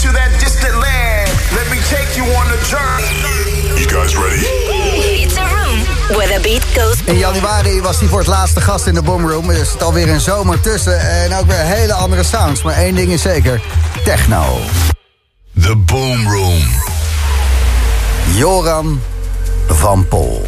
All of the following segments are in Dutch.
to that distant land. Let me take you on a journey. You guys ready? It's a room where the beat goes. In januari was hij voor het laatste gast in de Boomroom. Er zit alweer een zomer tussen en ook weer hele andere sounds. Maar één ding is zeker, techno. The Boom Room. Joran van Pol.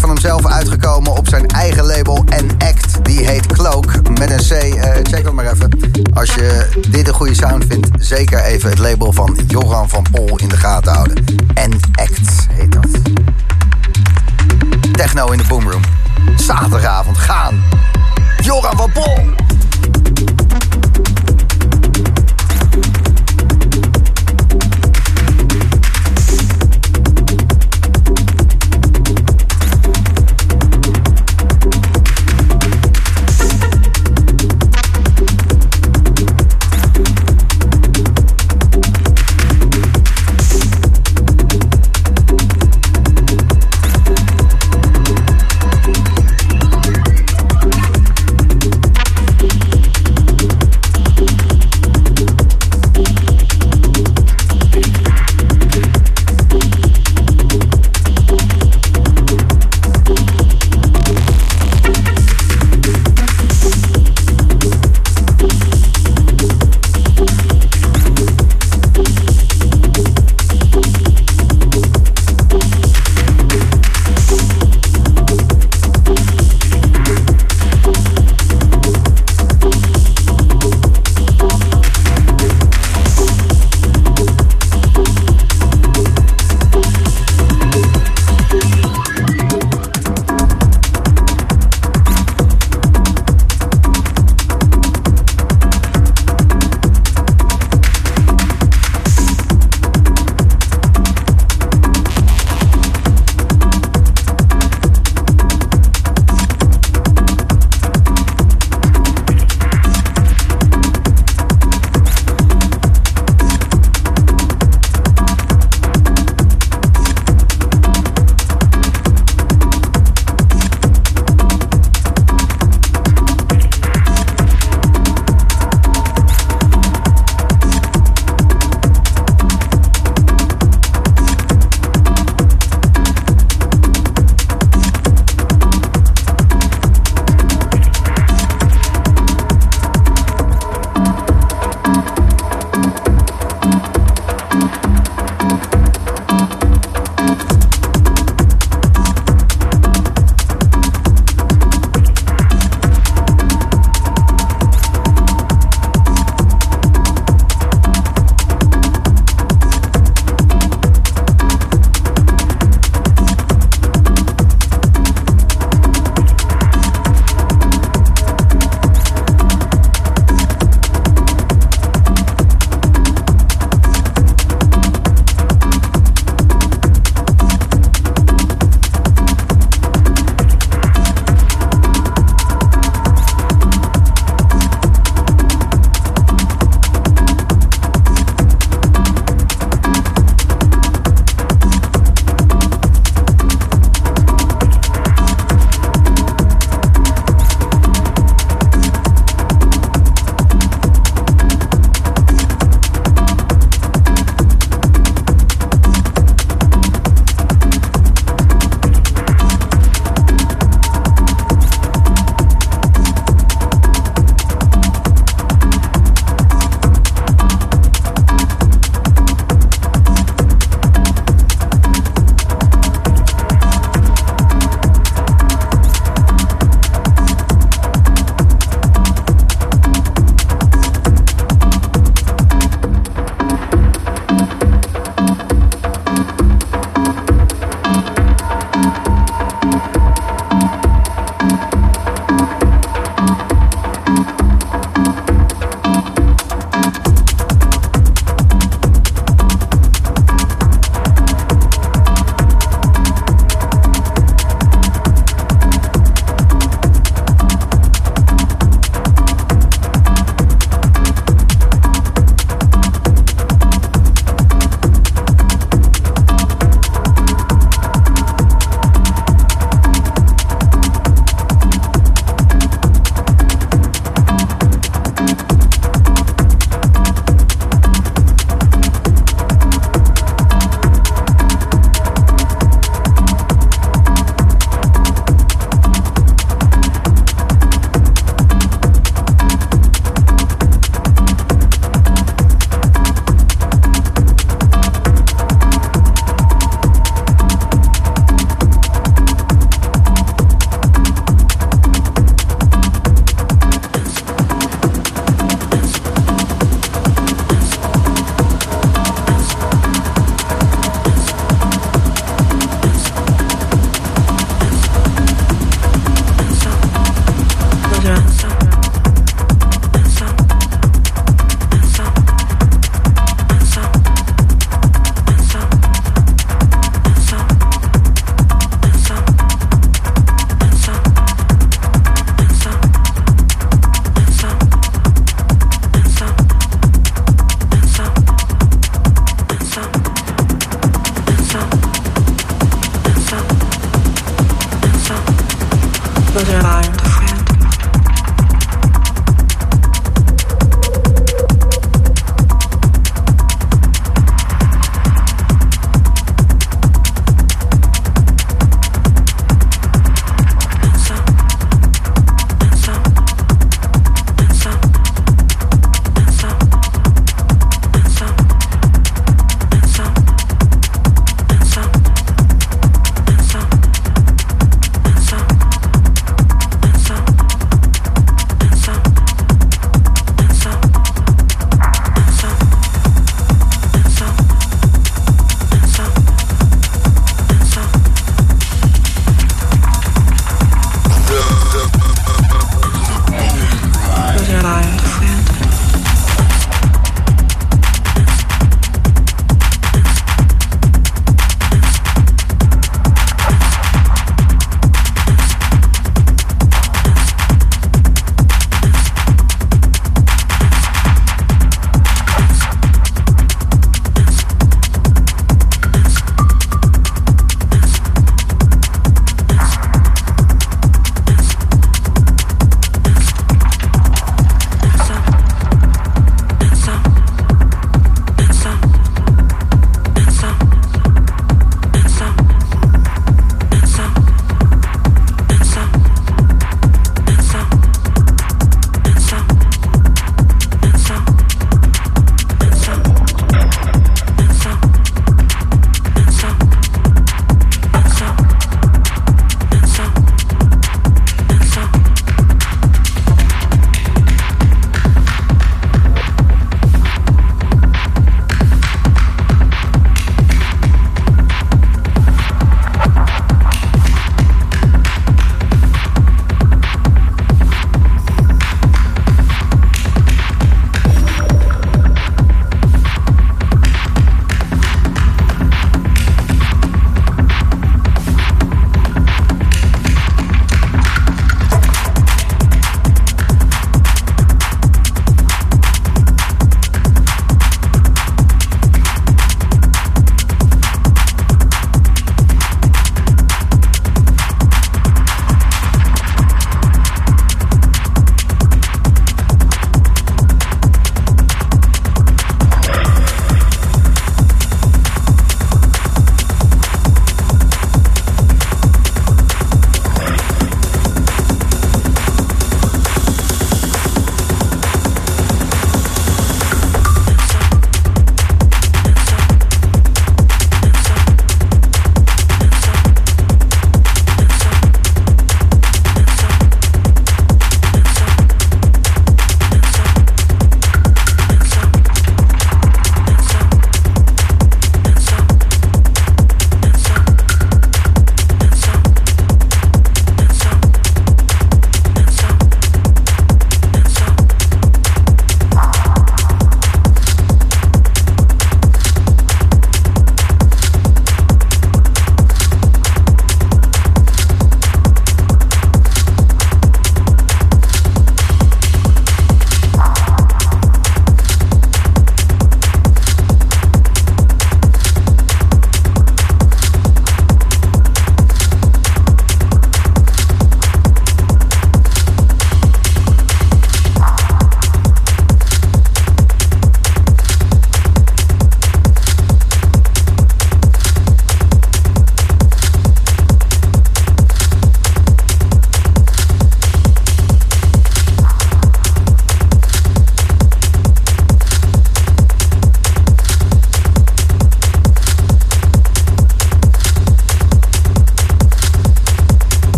Van hemzelf uitgekomen op zijn eigen label en act. Die heet Cloak met een C. Uh, check dat maar even. Als je dit een goede sound vindt, zeker even het label van Joran van Pol in de gaten houden. En act heet dat. Techno in de Boomroom. Zaterdagavond gaan. Joran van Pol.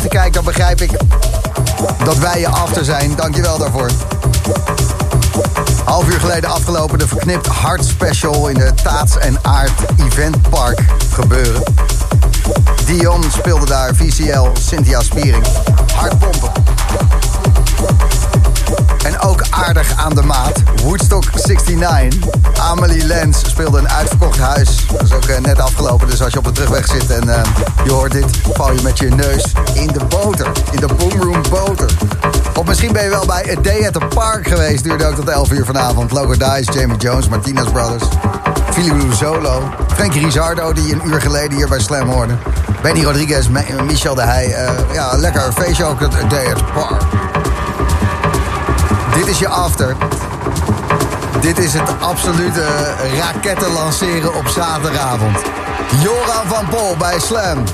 Zo naar de berichten kijk, dan begrijp ik dat wij je after zijn. Dankjewel daarvoor. Half uur geleden afgelopen de Verknipt Hart Special in de Taats en Aard Eventpark gebeuren. Dion speelde daar, VCL, Cynthia Spiering. Hard pompen. Aardig aan de maat. Woodstock 69. Amelie Lens speelde een uitverkocht huis. Dat is ook eh, net afgelopen, dus als je op de terugweg zit en uh, je hoort dit, val je met je neus in de boter. In de boomroom boter. Of misschien ben je wel bij A Day at the Park geweest. Duurde ook tot 11 uur vanavond. Logo Dice, Jamie Jones, Martinez Brothers. Philip Solo. Frankie Rizardo, die een uur geleden hier bij Slam hoorde. Benny Rodriguez, Michel de Heij. Uh, ja, lekker feestje ook, A Day at the Park. Dit is je after. Dit is het absolute raketten lanceren op zaterdagavond. Joran van Pol bij Slam.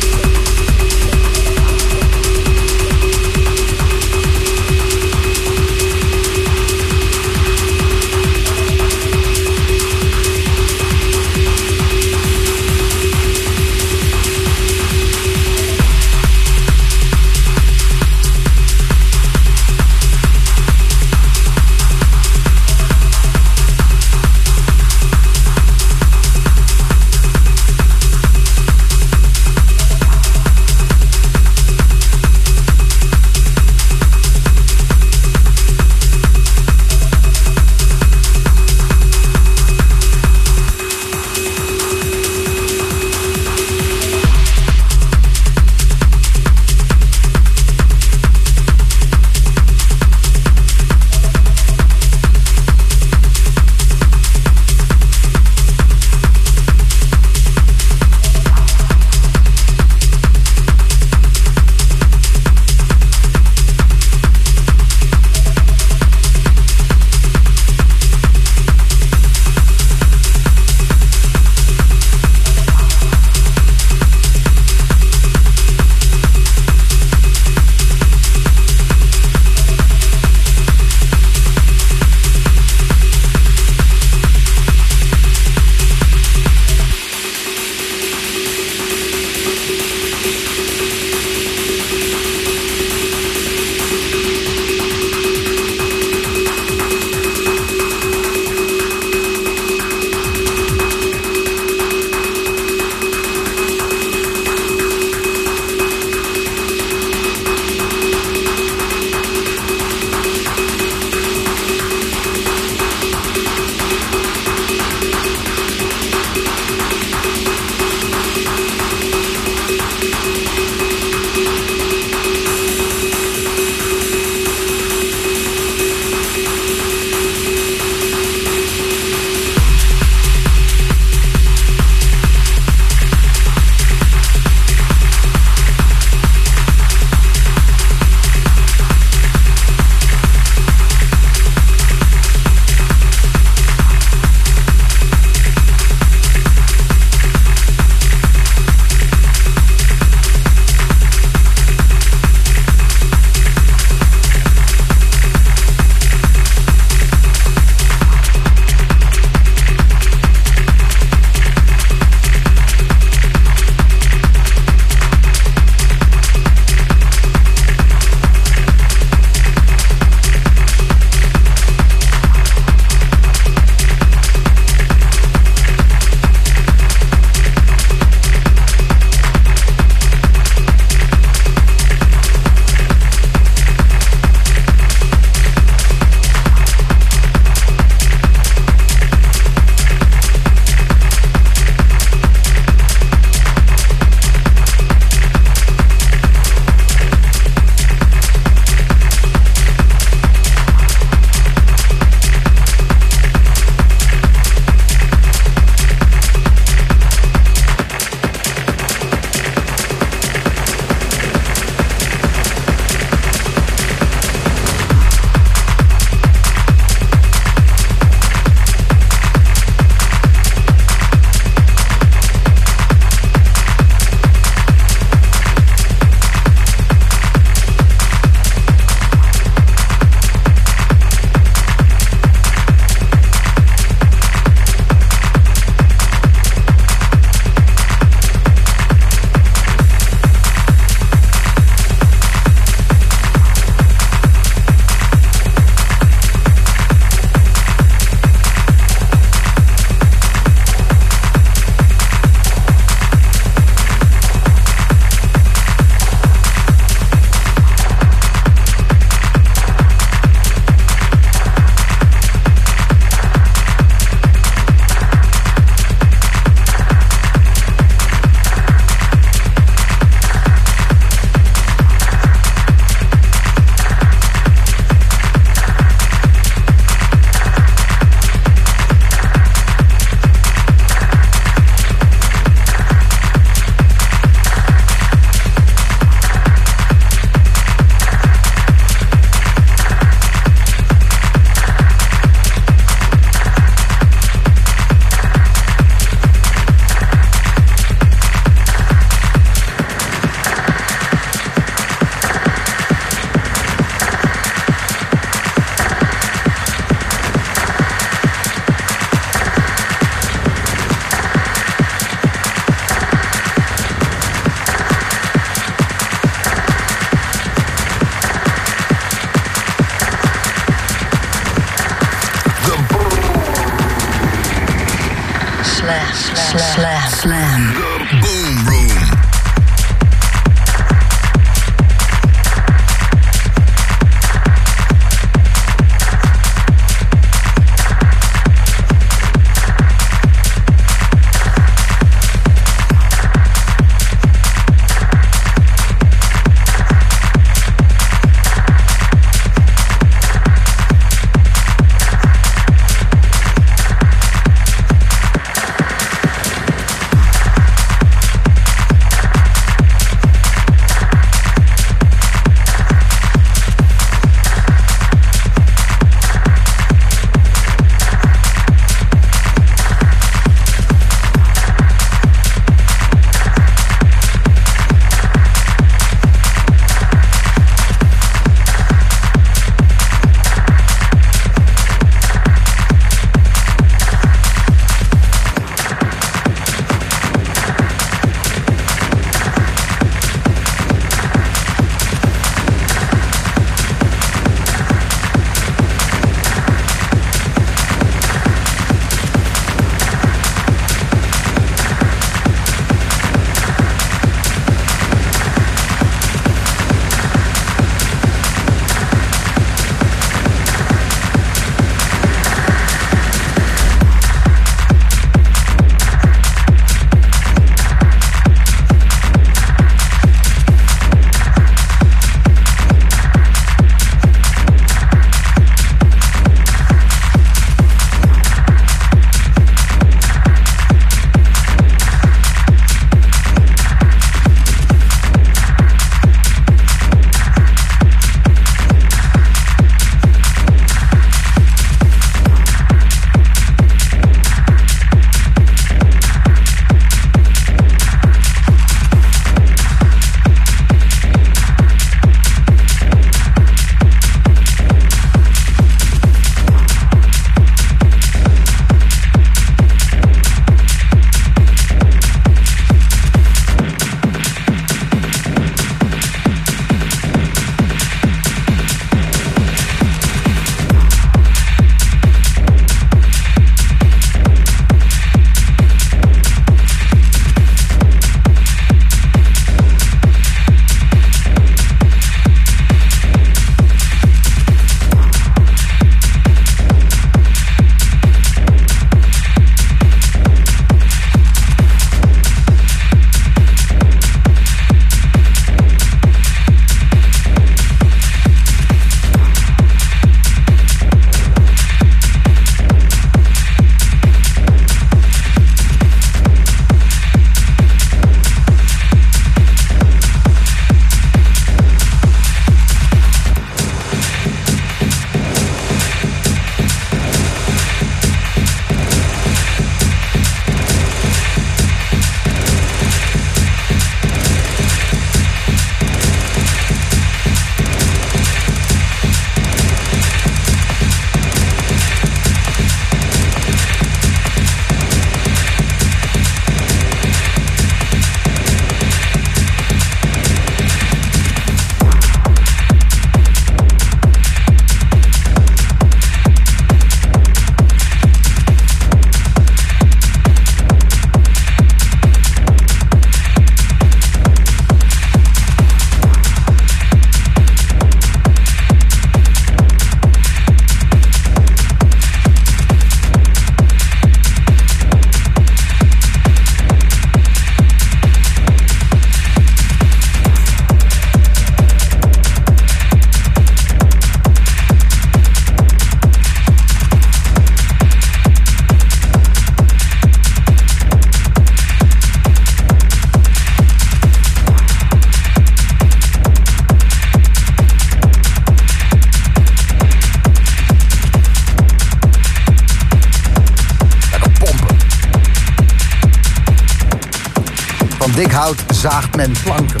Zaagt men planken.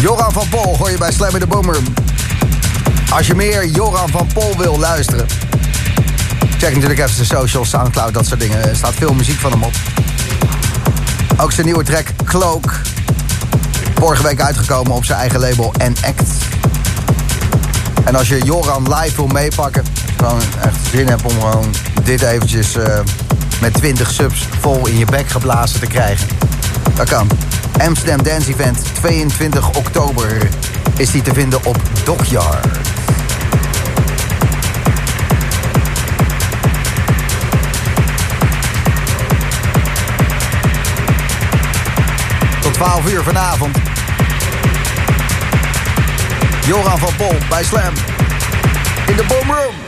Joran van Pol hoor je bij Slam in de Boomer. Als je meer Joran van Pol wil luisteren... check natuurlijk even de social, Soundcloud, dat soort dingen. Er staat veel muziek van hem op. Ook zijn nieuwe track Cloak. Vorige week uitgekomen op zijn eigen label en Act. En als je Joran live wil meepakken... gewoon echt zin hebt om gewoon dit eventjes uh, met 20 subs vol in je bek geblazen te krijgen. Dat kan. Amsterdam Dance Event, 22 oktober is die te vinden op Dockyard. Tot 12 uur vanavond. Joran van Bol bij Slam. In de Boomroom.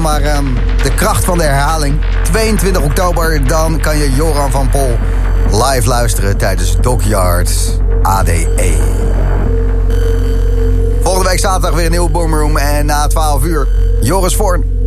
Maar um, de kracht van de herhaling. 22 oktober, dan kan je Joran van Pol live luisteren tijdens Dockyard ADE. Volgende week zaterdag weer een nieuwe Boomroom en na 12 uur Joris Voorn.